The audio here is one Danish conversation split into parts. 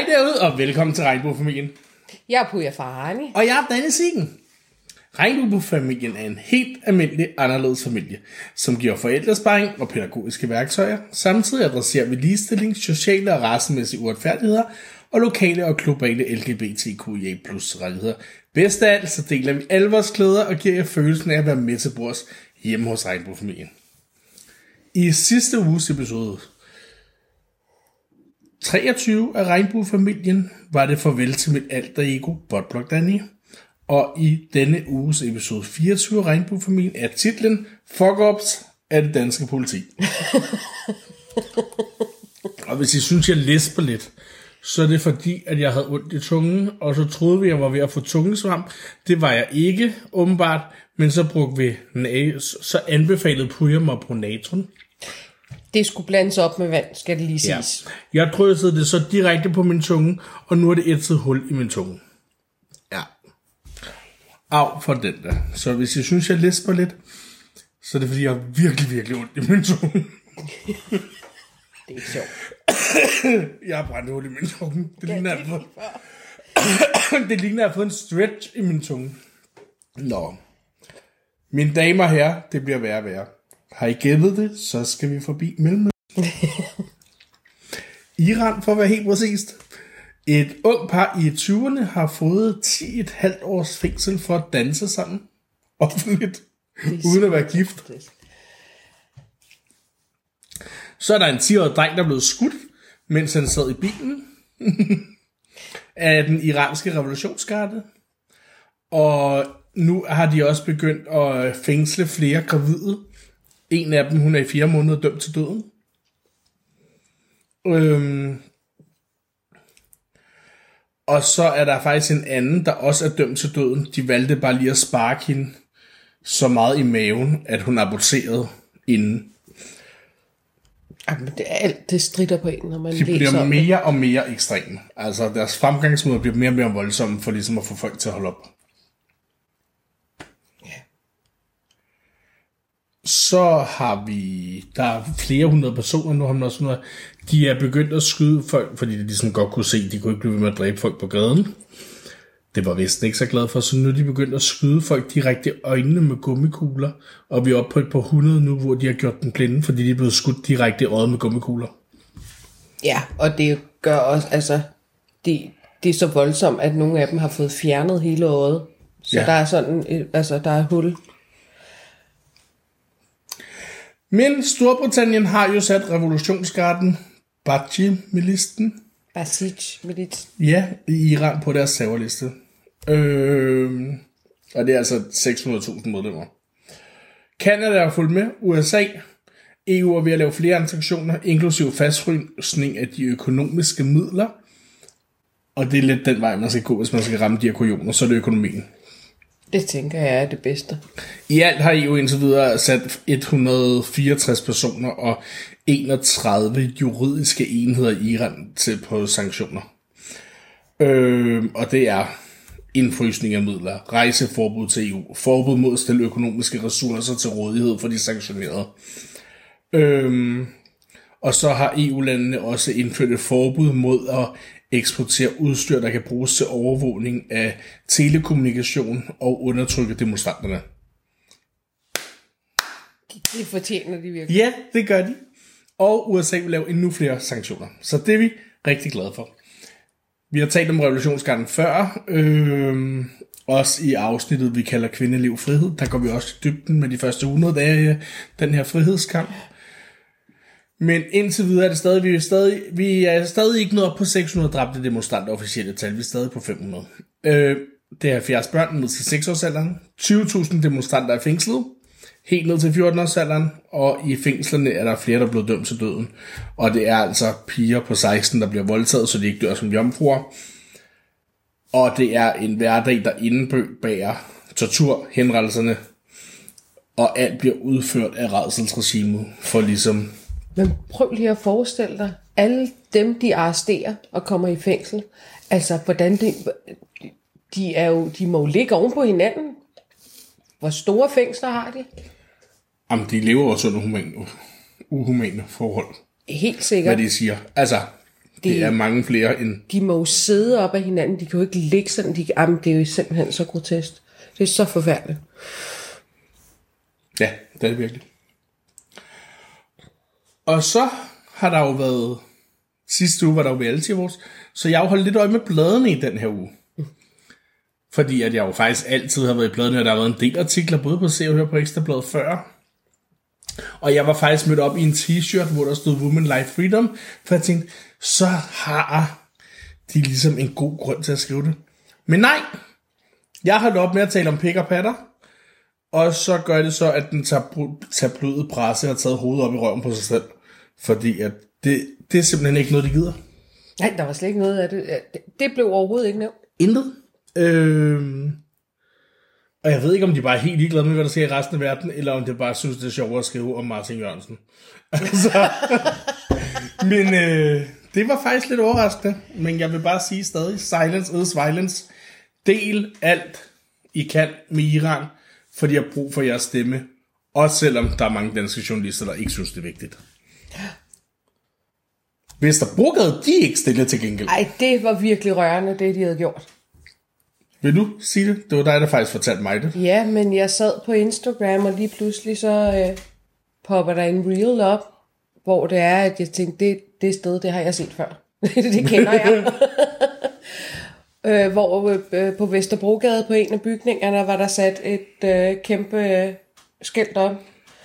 Hej derude, og velkommen til Regnbuefamilien. Jeg er Puja Farhani. Og jeg er Danne Siggen. Regnbuefamilien er en helt almindelig anderledes familie, som giver forældresparing og pædagogiske værktøjer. Samtidig adresserer vi ligestilling, sociale og racemæssige uretfærdigheder og lokale og globale LGBTQIA plus rettigheder. Bedst af alt, så deler vi alle vores klæder og giver jer følelsen af at være med til bords hjemme hos Regnbuefamilien. I sidste uges episode 23 af Regnbuefamilien var det farvel til mit alter ego, Botblock Danny. Og i denne uges episode 24 af Regnbuefamilien er titlen Fuck Ups af det danske politi. og hvis I synes, jeg læsper lidt, så er det fordi, at jeg havde ondt i tungen, og så troede vi, at jeg var ved at få tungesvamp. Det var jeg ikke, åbenbart, men så brugte vi, så anbefalede Puja mig bruge natron. Det skulle blandes op med vand, skal det lige siges. Ja. Jeg dryssede det så direkte på min tunge, og nu er det et hul i min tunge. Ja. Af for den der. Så hvis I synes, jeg læsper lidt, så er det fordi, jeg har virkelig, virkelig ondt i min tunge. det er ikke sjovt. jeg har brændt hul i min tunge. Det ligner, at jeg det ligner, at jeg har fået en stretch i min tunge. Nå. Mine damer og herrer, det bliver værre og værre. Har I gættet det, så skal vi forbi Mellemøsten. Iran, for at være helt præcist. Et ung par i 20'erne har fået 10,5 års fængsel for at danse sammen. Offentligt. Uden at være gift. Så er der en 10-årig dreng, der er blevet skudt, mens han sad i bilen af den iranske revolutionsgarde. Og nu har de også begyndt at fængsle flere gravide. En af dem, hun er i fire måneder dømt til døden. Øhm, og så er der faktisk en anden, der også er dømt til døden. De valgte bare lige at sparke hende så meget i maven, at hun aborterede inden. Jamen, det, er alt, det strider på en, når man De læser bliver mere og mere ekstreme. Altså deres fremgangsmåder bliver mere og mere voldsomme for ligesom at få folk til at holde op. Så har vi, der er flere hundrede personer nu, har man også noget, de er begyndt at skyde folk, fordi de ligesom godt kunne se, de kunne ikke blive ved med at dræbe folk på gaden. Det var Vesten ikke så glad for, så nu er de begyndt at skyde folk direkte i øjnene med gummikugler, og vi er oppe på et par hundrede nu, hvor de har gjort den blinde, fordi de er blevet skudt direkte i øjet med gummikugler. Ja, og det gør også, altså, det, det er så voldsomt, at nogle af dem har fået fjernet hele øjet. Så Ja. der er sådan, altså, der er hul. Men Storbritannien har jo sat revolutionsgarden Baji-milisten Basij med dit... Ja, i Iran på deres serverliste. Øh, og det er altså 600.000 medlemmer. Canada er fuldt med. USA. EU er ved at lave flere sanktioner, inklusiv fastfrysning af de økonomiske midler. Og det er lidt den vej, man skal gå, hvis man skal ramme de her kujoner, så er det økonomien. Det tænker jeg er det bedste. I alt har EU indtil videre sat 164 personer og 31 juridiske enheder i Iran til på sanktioner. Øh, og det er indfrysning af midler, rejseforbud til EU, forbud mod at stille økonomiske ressourcer til rådighed for de sanktionerede. Øh, og så har EU-landene også indført et forbud mod at eksportere udstyr, der kan bruges til overvågning af telekommunikation og undertrykke demonstranterne. Det fortjener de virkelig. Ja, det gør de. Og USA vil lave endnu flere sanktioner. Så det er vi rigtig glade for. Vi har talt om revolutionsgarden før. Øh, også i afsnittet, vi kalder Kvindeliv Frihed. Der går vi også i dybden med de første 100 dage af den her frihedskamp. Men indtil videre er det stadig, vi er stadig, vi er stadig ikke nået op på 600 dræbte demonstranter officielle tal. Vi er stadig på 500. Øh, det er 70 børn ned til 6-årsalderen. 20.000 demonstranter er fængslet. Helt ned til 14-årsalderen. Og i fængslerne er der flere, der er blevet dømt til døden. Og det er altså piger på 16, der bliver voldtaget, så de ikke dør som jomfruer. Og det er en hverdag, der indebærer tortur, henrettelserne, og alt bliver udført af redselsregimet for ligesom men prøv lige at forestille dig, alle dem, de arresterer og kommer i fængsel, altså hvordan det, de, er jo, de må jo ligge oven på hinanden. Hvor store fængsler har de? Jamen, de lever også under humane, uhumane forhold, Helt hvad sikkert. de siger. Altså, Det er mange flere end... De må jo sidde op af hinanden, de kan jo ikke ligge sådan, de, jamen, det er jo simpelthen så grotesk. Det er så forfærdeligt. Ja, det er det virkelig. Og så har der jo været... Sidste uge var der jo reality awards, så jeg har jo holdt lidt øje med bladene i den her uge. Fordi at jeg jo faktisk altid har været i bladene, og der har været en del artikler, både på Se og Hør på Ekstrabladet før. Og jeg var faktisk mødt op i en t-shirt, hvor der stod Women Life Freedom, for jeg tænkte, så har de ligesom en god grund til at skrive det. Men nej, jeg har op med at tale om pik og patter, og så gør det så, at den tabloide presse har taget hovedet op i røven på sig selv. Fordi at det, det er simpelthen ikke noget, de gider. Nej, der var slet ikke noget af det. Det blev overhovedet ikke nævnt. Intet. Øh, og jeg ved ikke, om de bare er helt ligeglade med, hvad der sker i resten af verden, eller om de bare synes, det er sjovt at skrive om Martin Jørgensen. altså, men øh, det var faktisk lidt overraskende, men jeg vil bare sige stadig, silence is violence. Del alt, I kan med Iran, for de har brug for jeres stemme. Også selvom der er mange danske journalister, der ikke synes, det er vigtigt. Hvis der brugede de ikke stille til gengæld. Nej, det var virkelig rørende, det de havde gjort. Vil du sige det? Det var dig, der faktisk fortalte mig det. Ja, men jeg sad på Instagram, og lige pludselig så øh, popper der en reel op, hvor det er, at jeg tænkte, det, det sted, det har jeg set før. det kender jeg. øh, hvor øh, på Vesterbrogade på en af bygningerne var der sat et øh, kæmpe øh, skilt op.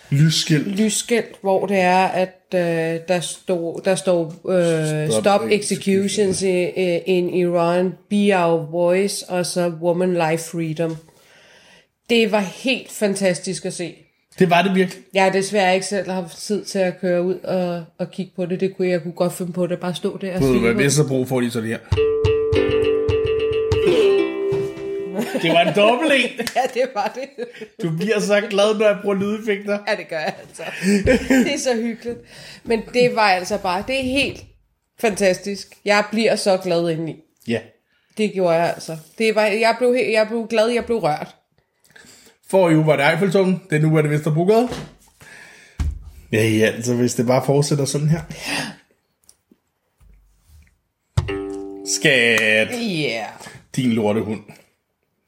Lysskilt. Lysskilt, hvor det er, at øh, der, stod, der står øh, Stop, Stop Executions in, in Iran, Be Our Voice, og så Woman Life Freedom. Det var helt fantastisk at se. Det var det virkelig. Jeg har desværre ikke selv haft tid til at køre ud og, og kigge på det. Det kunne jeg kunne godt finde på det. Bare stå der og se. Hvad så brug for de så det her? Det var en dobbelt en. ja, det var det. Du bliver så glad, når jeg bruger lydeffekter. Ja, det gør jeg altså. Det er så hyggeligt. Men det var altså bare, det er helt fantastisk. Jeg bliver så glad indeni. Ja. Det gjorde jeg altså. Det var, jeg, blev, jeg blev glad, jeg blev rørt. For i uge var det Eiffeltårn, det nu er det Vesterbrogade. Ja, ja, altså hvis det bare fortsætter sådan her. Skat. Ja. Yeah. Din lortehund.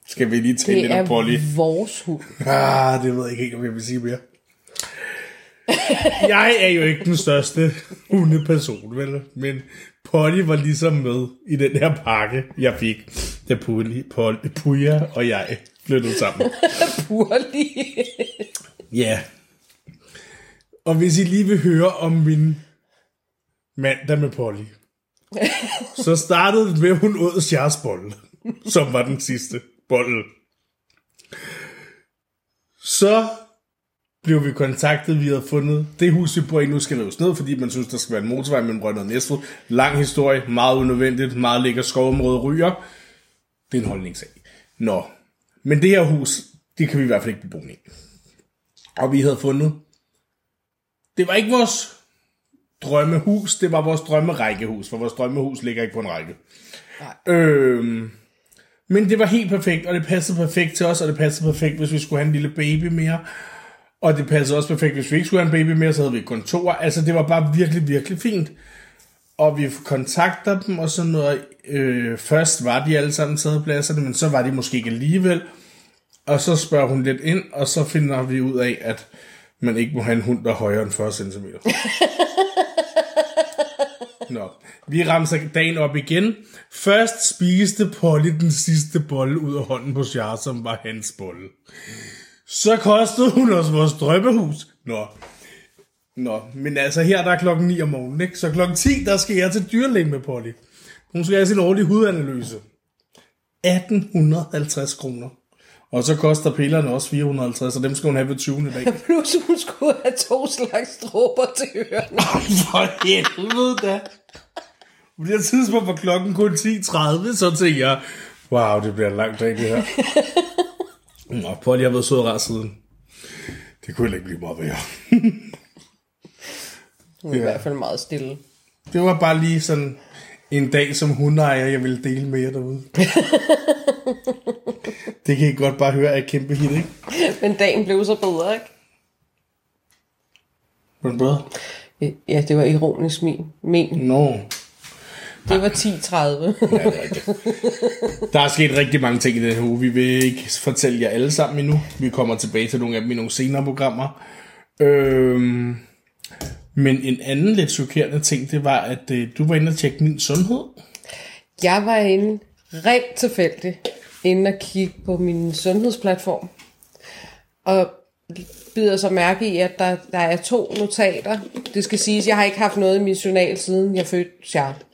Skal vi lige tale lidt om Polly? Det er vores hund. Ah, det ved jeg ikke helt, om jeg vil sige mere. jeg er jo ikke den største hundeperson, vel? Men Polly var ligesom med i den her pakke, jeg fik, da Polly, Polly, Puja og jeg flyttede sammen. Polly. ja. Og hvis I lige vil høre om min mandag med Polly, så startede det med, hun åd Sjærs som var den sidste bold. Så blev vi kontaktet, vi havde fundet det hus, vi bor i nu skal rives ned, fordi man synes, der skal være en motorvej mellem Rønne og Næstved. Lang historie, meget unødvendigt, meget lækker skovområde ryger. Det er en holdningssag. Nå, men det her hus, det kan vi i hvert fald ikke bo i. Og vi havde fundet, det var ikke vores drømmehus, det var vores drømmerækkehus, for vores drømmehus ligger ikke på en række. Nej. Øhm, men det var helt perfekt, og det passede perfekt til os, og det passede perfekt, hvis vi skulle have en lille baby mere. Og det passede også perfekt, hvis vi ikke skulle have en baby mere, så havde vi et kontor. Altså, det var bare virkelig, virkelig fint. Og vi kontakter dem, og sådan noget. Øh, først var de alle sammen taget pladserne, men så var de måske ikke alligevel. Og så spørger hun lidt ind, og så finder vi ud af, at man ikke må have en hund, der er højere end 40 cm. Nå, vi ramser dagen op igen. Først spiste Polly den sidste bolle ud af hånden på Char, som var hans bolle. Så kostede hun os vores drømmehus. Nå. Nå, men altså her der er klokken 9 om morgenen, ikke? Så klokken 10, der skal jeg til dyrlægen med Polly. Hun skal have sin årlige hudanalyse. 1850 kroner. Og så koster pillerne også 450, og dem skal hun have ved 20. dag. Plus hun skulle have to slags dråber til ørerne. For helvede da. På det her tidspunkt var klokken kun 10.30, så tænkte jeg, wow, det bliver en lang dag det her. Nå, Polly har været sød rar siden. Det kunne ikke blive meget værre. Hun er ja. i hvert fald meget stille. Det var bare lige sådan en dag som hundeejer, jeg ville dele med jer derude. det kan I godt bare høre af et kæmpe hit, ikke? Men dagen blev så bedre, ikke? Var den bedre? Ja, det var ironisk min. Men. Nå. Det var 10.30. Ja, det er rigtigt. Der er sket rigtig mange ting i den her uge. Vi vil ikke fortælle jer alle sammen endnu. Vi kommer tilbage til nogle af dem i nogle senere programmer. Øhm, men en anden lidt chokerende ting, det var, at øh, du var inde og tjekke min sundhed. Jeg var inde rent tilfældigt inde og kigge på min sundhedsplatform. Og bider så mærke i, at der, der er to notater. Det skal siges, jeg har ikke haft noget i min journal, siden jeg fødte Charles.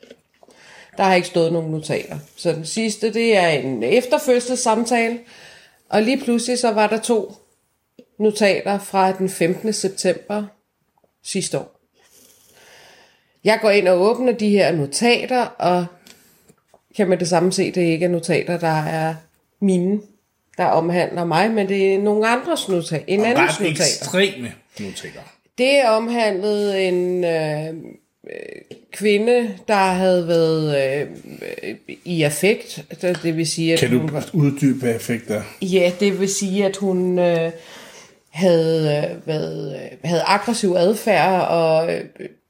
Der har ikke stået nogen notater. Så den sidste, det er en efterfødselssamtale. Og lige pludselig så var der to notater fra den 15. september sidste år. Jeg går ind og åbner de her notater, og kan med det samme se, det ikke er notater, der er mine, der omhandler mig, men det er nogle andres notater, en andens Ret notater. ekstreme notater. Det omhandlede en øh, kvinde, der havde været øh, i affekt. Det det vil sige, at Kan du hun uddybe effekter? ja, det vil sige, at hun øh, havde øh, været, øh, havde aggressiv adfærd og øh,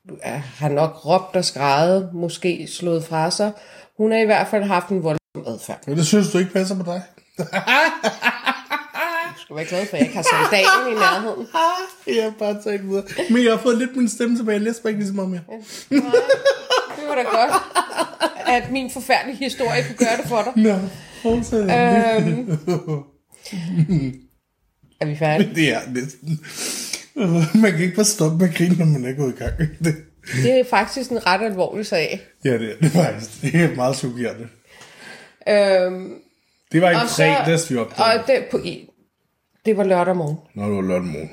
øh, har nok råbt og skrejet, måske slået fra sig. Hun har i hvert fjeg haft en voldsom adfærd. Men det synes du ikke passer på dig? Skal være glad for, at jeg ikke har sandalen i nærheden. Jeg har bare talt videre. Men jeg har fået lidt min stemme tilbage. Jeg læser ikke lige så meget mere. Det var da godt, at min forfærdelige historie kunne gøre det for dig. Nå, fortsæt. Øhm, er vi færdige? Det er næsten... Man kan ikke bare stoppe med at grine, når man er gået i gang. Det, Det er faktisk en ret alvorlig sag. ja, det er det faktisk. Det er meget chokerende. Øhm, Det var i fredags, vi opdagede. og det, på, det var lørdag morgen. Nå, det var lørdag morgen.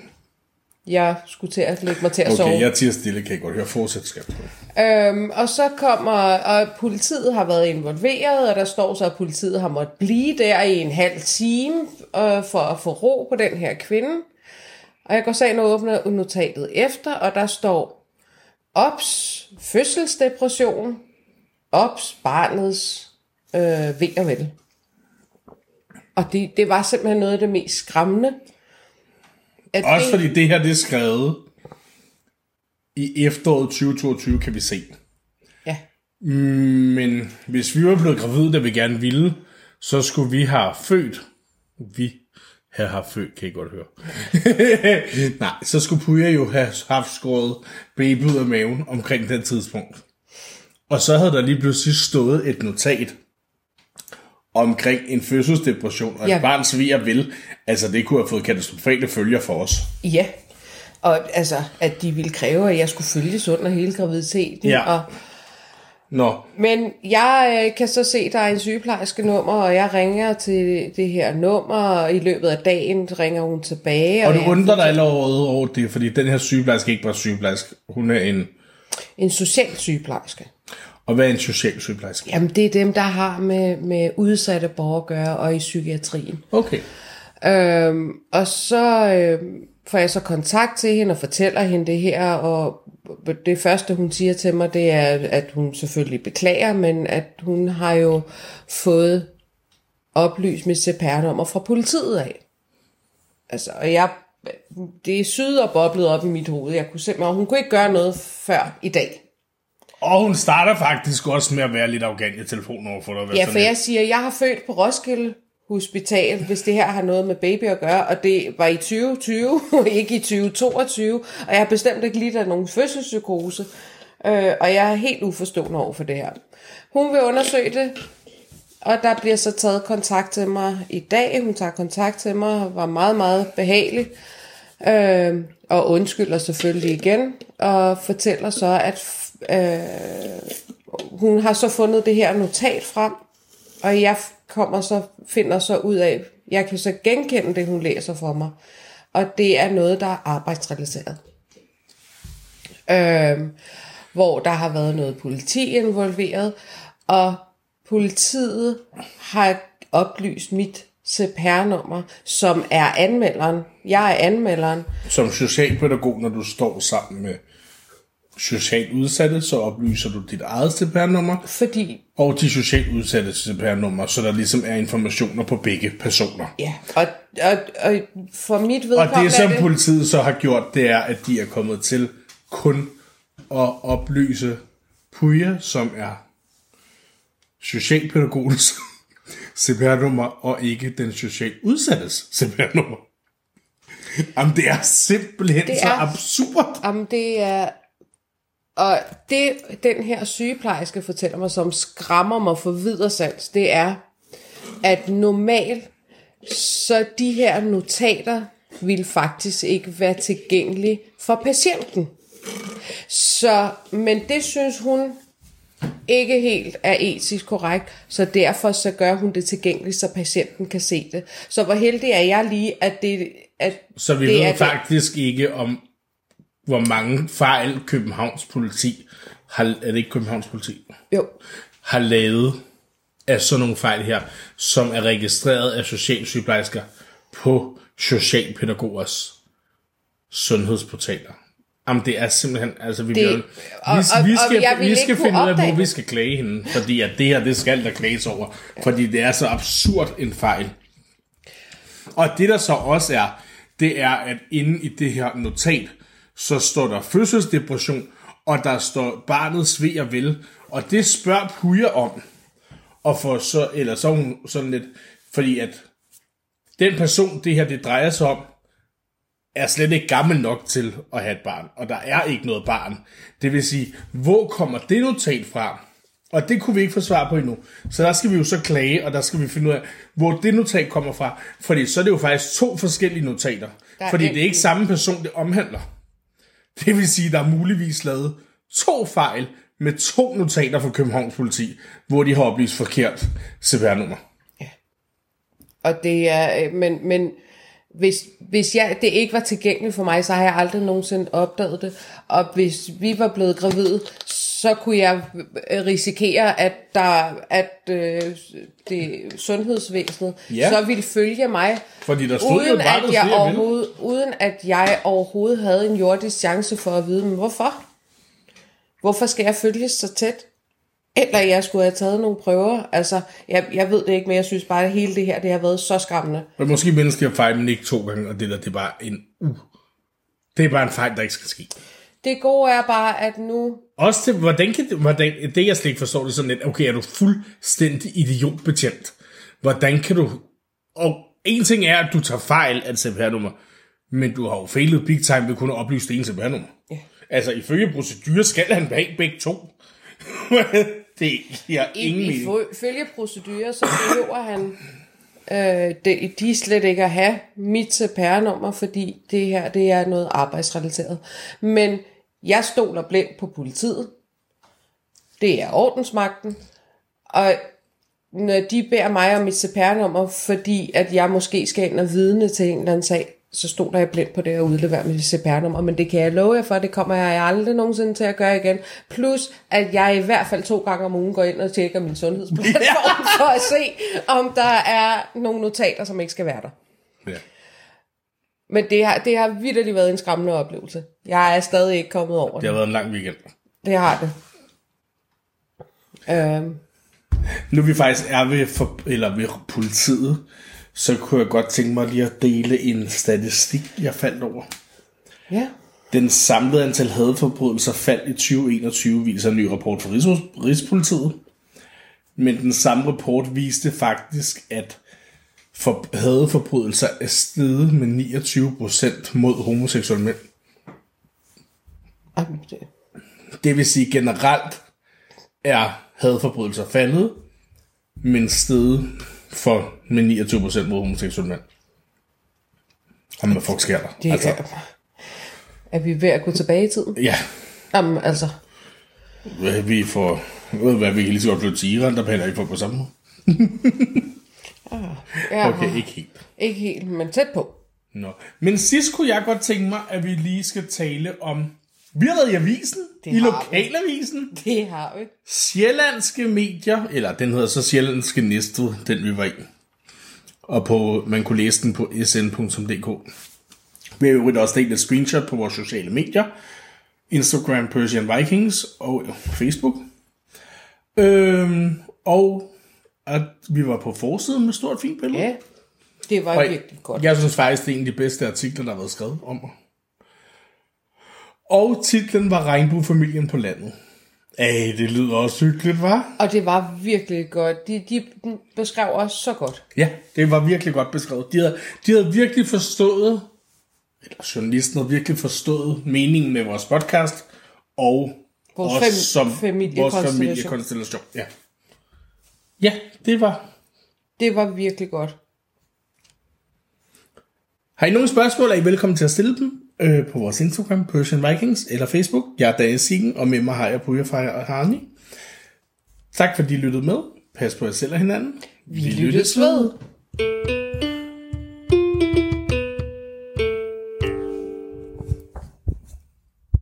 Jeg skulle til at lægge mig til at sove. Okay, jeg tiger stille, kan jeg godt høre. Fortsæt, skal Øhm, og så kommer, og politiet har været involveret, og der står så, at politiet har måttet blive der i en halv time øh, for at få ro på den her kvinde. Og jeg går ind og åbner notatet efter, og der står OPS, fødselsdepression, OPS, barnets øh, ved og vel. Og det, det var simpelthen noget af det mest skræmmende. At Også det, fordi det her, det er skrevet i efteråret 2022, kan vi se. Ja, Men hvis vi var blevet gravide, da vi gerne ville, så skulle vi have født. Vi have haft født, kan I godt høre. Nej, så skulle Puja jo have haft skåret baby ud af maven omkring den tidspunkt. Og så havde der lige pludselig stået et notat omkring en fødselsdepression og et Ja. barns ved og vel. Altså, det kunne have fået katastrofale følger for os. Ja, og altså, at de ville kræve, at jeg skulle følges under hele graviditeten. Ja. Og, Nå, men jeg øh, kan så se, at der er en sygeplejerske nummer, og jeg ringer til det her nummer, og i løbet af dagen ringer hun tilbage. og du jeg- undrer dig allerede over det, fordi den her sygeplejerske er ikke bare sygeplejerske. Hun er en... En social sygeplejerske. Og hvad er en social sygeplejerske? Jamen, det er dem, der har med, med udsatte borgere at gøre, og i psykiatrien. Okay. Øhm, og så øhm, får jeg så kontakt til hende og fortæller hende det her, og det første, hun siger til mig, det er, at hun selvfølgelig beklager, men at hun har jo fået oplyst mit CPR-nummer fra politiet af. Altså, og jeg, det er syd og boblet op i mit hoved. Jeg kunne simpelthen, hun kunne ikke gøre noget før i dag. Og hun starter faktisk også med at være lidt arrogant i telefonen over for dig. Ja, for jeg siger, jeg har født på Roskilde Hospital, hvis det her har noget med baby at gøre, og det var i 2020, ikke i 2022, og jeg har bestemt ikke lidt af nogen fødselspsykose, øh, og jeg er helt uforstående over for det her. Hun vil undersøge det, og der bliver så taget kontakt til mig i dag. Hun tager kontakt til mig, var meget, meget behagelig, øh, og undskylder selvfølgelig igen, og fortæller så, at øh, hun har så fundet det her notat frem, og jeg kommer så, finder så ud af, jeg kan så genkende det, hun læser for mig. Og det er noget, der er arbejdsrelateret. Øh, hvor der har været noget politi involveret, og politiet har oplyst mit CPR-nummer, som er anmelderen. Jeg er anmelderen. Som socialpædagog, når du står sammen med socialt udsatte, så oplyser du dit eget CPR-nummer, Fordi, og de socialt udsatte CPR-nummer, så der ligesom er informationer på begge personer. ja, og, og, og for mit Og vedkommende det, som er det, politiet så har gjort, det er, at de er kommet til kun at oplyse Puja, som er socialpædagogens CPR-nummer, og ikke den socialt udsattes CPR-nummer. Jamen, det er simpelthen det Det så er- absurd. Jamen, det er... Og det, den her sygeplejerske fortæller mig, som skræmmer mig for videre sans, det er, at normalt, så de her notater vil faktisk ikke være tilgængelige for patienten. Så, men det synes hun ikke helt er etisk korrekt, så derfor så gør hun det tilgængeligt, så patienten kan se det. Så hvor heldig er jeg lige, at det... At Så vi det ved er det- faktisk ikke om, hvor mange fejl Københavns politi har, er det ikke Københavns politi, Jo, har lavet af sådan nogle fejl her, som er registreret af socialsygeplejersker på socialpædagogers sundhedsportaler. Jamen, det er simpelthen, altså vi, Det- bliver, vi, og- og- vi og skal, jeg vil vi skal finde ud af, hvor vi skal klage hende, fordi at det her, det skal der klages over, fordi det er så absurd en fejl. Og det der så også er, det er, at inde i det her notat, så står der fødselsdepression, og der står barnet sved og vel, og det spørger Puja om, og for så, eller så hun sådan lidt, fordi at den person, det her det drejer sig om, er slet ikke gammel nok til at have et barn, og der er ikke noget barn. Det vil sige, hvor kommer det notat fra? Og det kunne vi ikke få svar på endnu. Så der skal vi jo så klage, og der skal vi finde ud af, hvor det notat kommer fra. Fordi så er det jo faktisk to forskellige notater. Der er fordi det er ikke samme person, det omhandler. Det vil sige, der er muligvis lavet to fejl med to notater fra Københavns politi, hvor de har oplyst forkert CPR-nummer. Og det er, øh, men, men hvis, hvis jeg, det ikke var tilgængeligt for mig, så har jeg aldrig nogensinde opdaget det. Og hvis vi var blevet gravide, så kunne jeg øh, risikere, at der, at øh, det sundhedsvæsenet Ja. så ville følge mig, Fordi der stod uden at barnet at, jeg overhovedet, uden at jeg overhovedet havde en jordisk chance for at vide, men hvorfor? Hvorfor skal jeg følges så tæt? Eller jeg skulle have taget nogle prøver. Altså, jeg, jeg ved det ikke, men jeg synes bare, at hele det her, det har været så skræmmende. Og måske mennesker fejl, men ikke to gange, og det der, det er bare en u. Det er bare en fejl, der ikke skal ske. Det gode er bare, at nu... Også til, hvordan kan det, hvordan, det jeg slet ikke forstår, det er sådan lidt, okay, er du fuldstændig idiotbetjent? Hvordan kan du, og en ting er, at du tager fejl af et CPR-nummer, men du har jo fejlet big time ved kun at oplyse det ene CPR-nummer. Ja. Altså, ifølge procedure skal han have begge to. det giver ingen I, mening. ifølge procedurer, så behøver han øh, det, de slet ikke at have mit CPR-nummer, fordi det her det er noget arbejdsrelateret. Men jeg stoler blindt på politiet. Det er ordensmagten. Og når de beder mig om mit CPR-nummer, fordi at jeg måske skal ind og vidne til en eller anden sag, så stoler jeg blindt på det at udlevere mit CPR-nummer, men det kan jeg love jer for, det kommer jeg aldrig nogensinde til at gøre igen. Plus, at jeg i hvert fald to gange om ugen går ind og tjekker min sundhedsplatform for at se, om der er nogle notater, som ikke skal være der. Ja. Men det har, det har vidderligt været en skræmmende oplevelse. Jeg er stadig ikke kommet over Det det. har været en lang weekend. Det har det. Øhm, Nu vi faktisk er ved, for, eller ved politiet, så kunne jeg godt tænke mig lige at dele en statistik, jeg faldt over. ja. Den samlede antal hadforbrydelser faldt i 2021, viser en ny rapport fra Rigs- Rigspolitiet. Men den samme rapport viste faktisk, at for hadforbrydelser er steget med 29% mod homoseksuelle mænd. Jamen, det- Det vil sige generelt er hadforbrydelser faldet, men steget for med 29% mod homoseksuelle mænd. Om hvad folk sker der. Det altså, er, er vi ved at gå tilbage i tiden? ja, Jamen, altså, vi får... Hvad, vi kan lige så godt flytte til Iran, der behandler ikke folk på samme måde. ja, Okay, ikke helt. ikke helt, men tæt på. Nå. Men sidst kunne jeg godt tænke mig, at vi lige skal tale om... Vi har været i avisen, Det i har vi. lokalavisen. Det har vi. Sjællandske medier, eller den hedder så Sjællandske Næstved, den vi var i. Og på, man kunne læse den på sn.dk. Vi har jo også delt et screenshot på vores sociale medier. Instagram, Persian Vikings og Facebook. Øhm, og at vi var på forsiden med stort fint billede. Ja, det var Og virkelig godt. Jeg synes faktisk, det er en af de bedste artikler, der har været skrevet om mig. Og titlen var Regnbuefamilien på landet. Ej, det lyder også hyggeligt, var? Og det var virkelig godt. De, de beskrev os så godt. Ja, det var virkelig godt beskrevet. De havde, de havde virkelig forstået, eller journalisten havde virkelig forstået meningen med vores podcast, og Vores os fam- som familiekonstellation. vores familiekonstellation. Ja. ja, det var... Det var virkelig godt. Har I nogle spørgsmål, er I velkommen til at stille dem øh, på vores Instagram, Persian Vikings, eller Facebook. Jeg er Daniel Siggen, og med mig har jeg Puja og Harni. Tak fordi I lyttede med. Pas på jer selv og hinanden. Vi Vi lyttes ved. ved.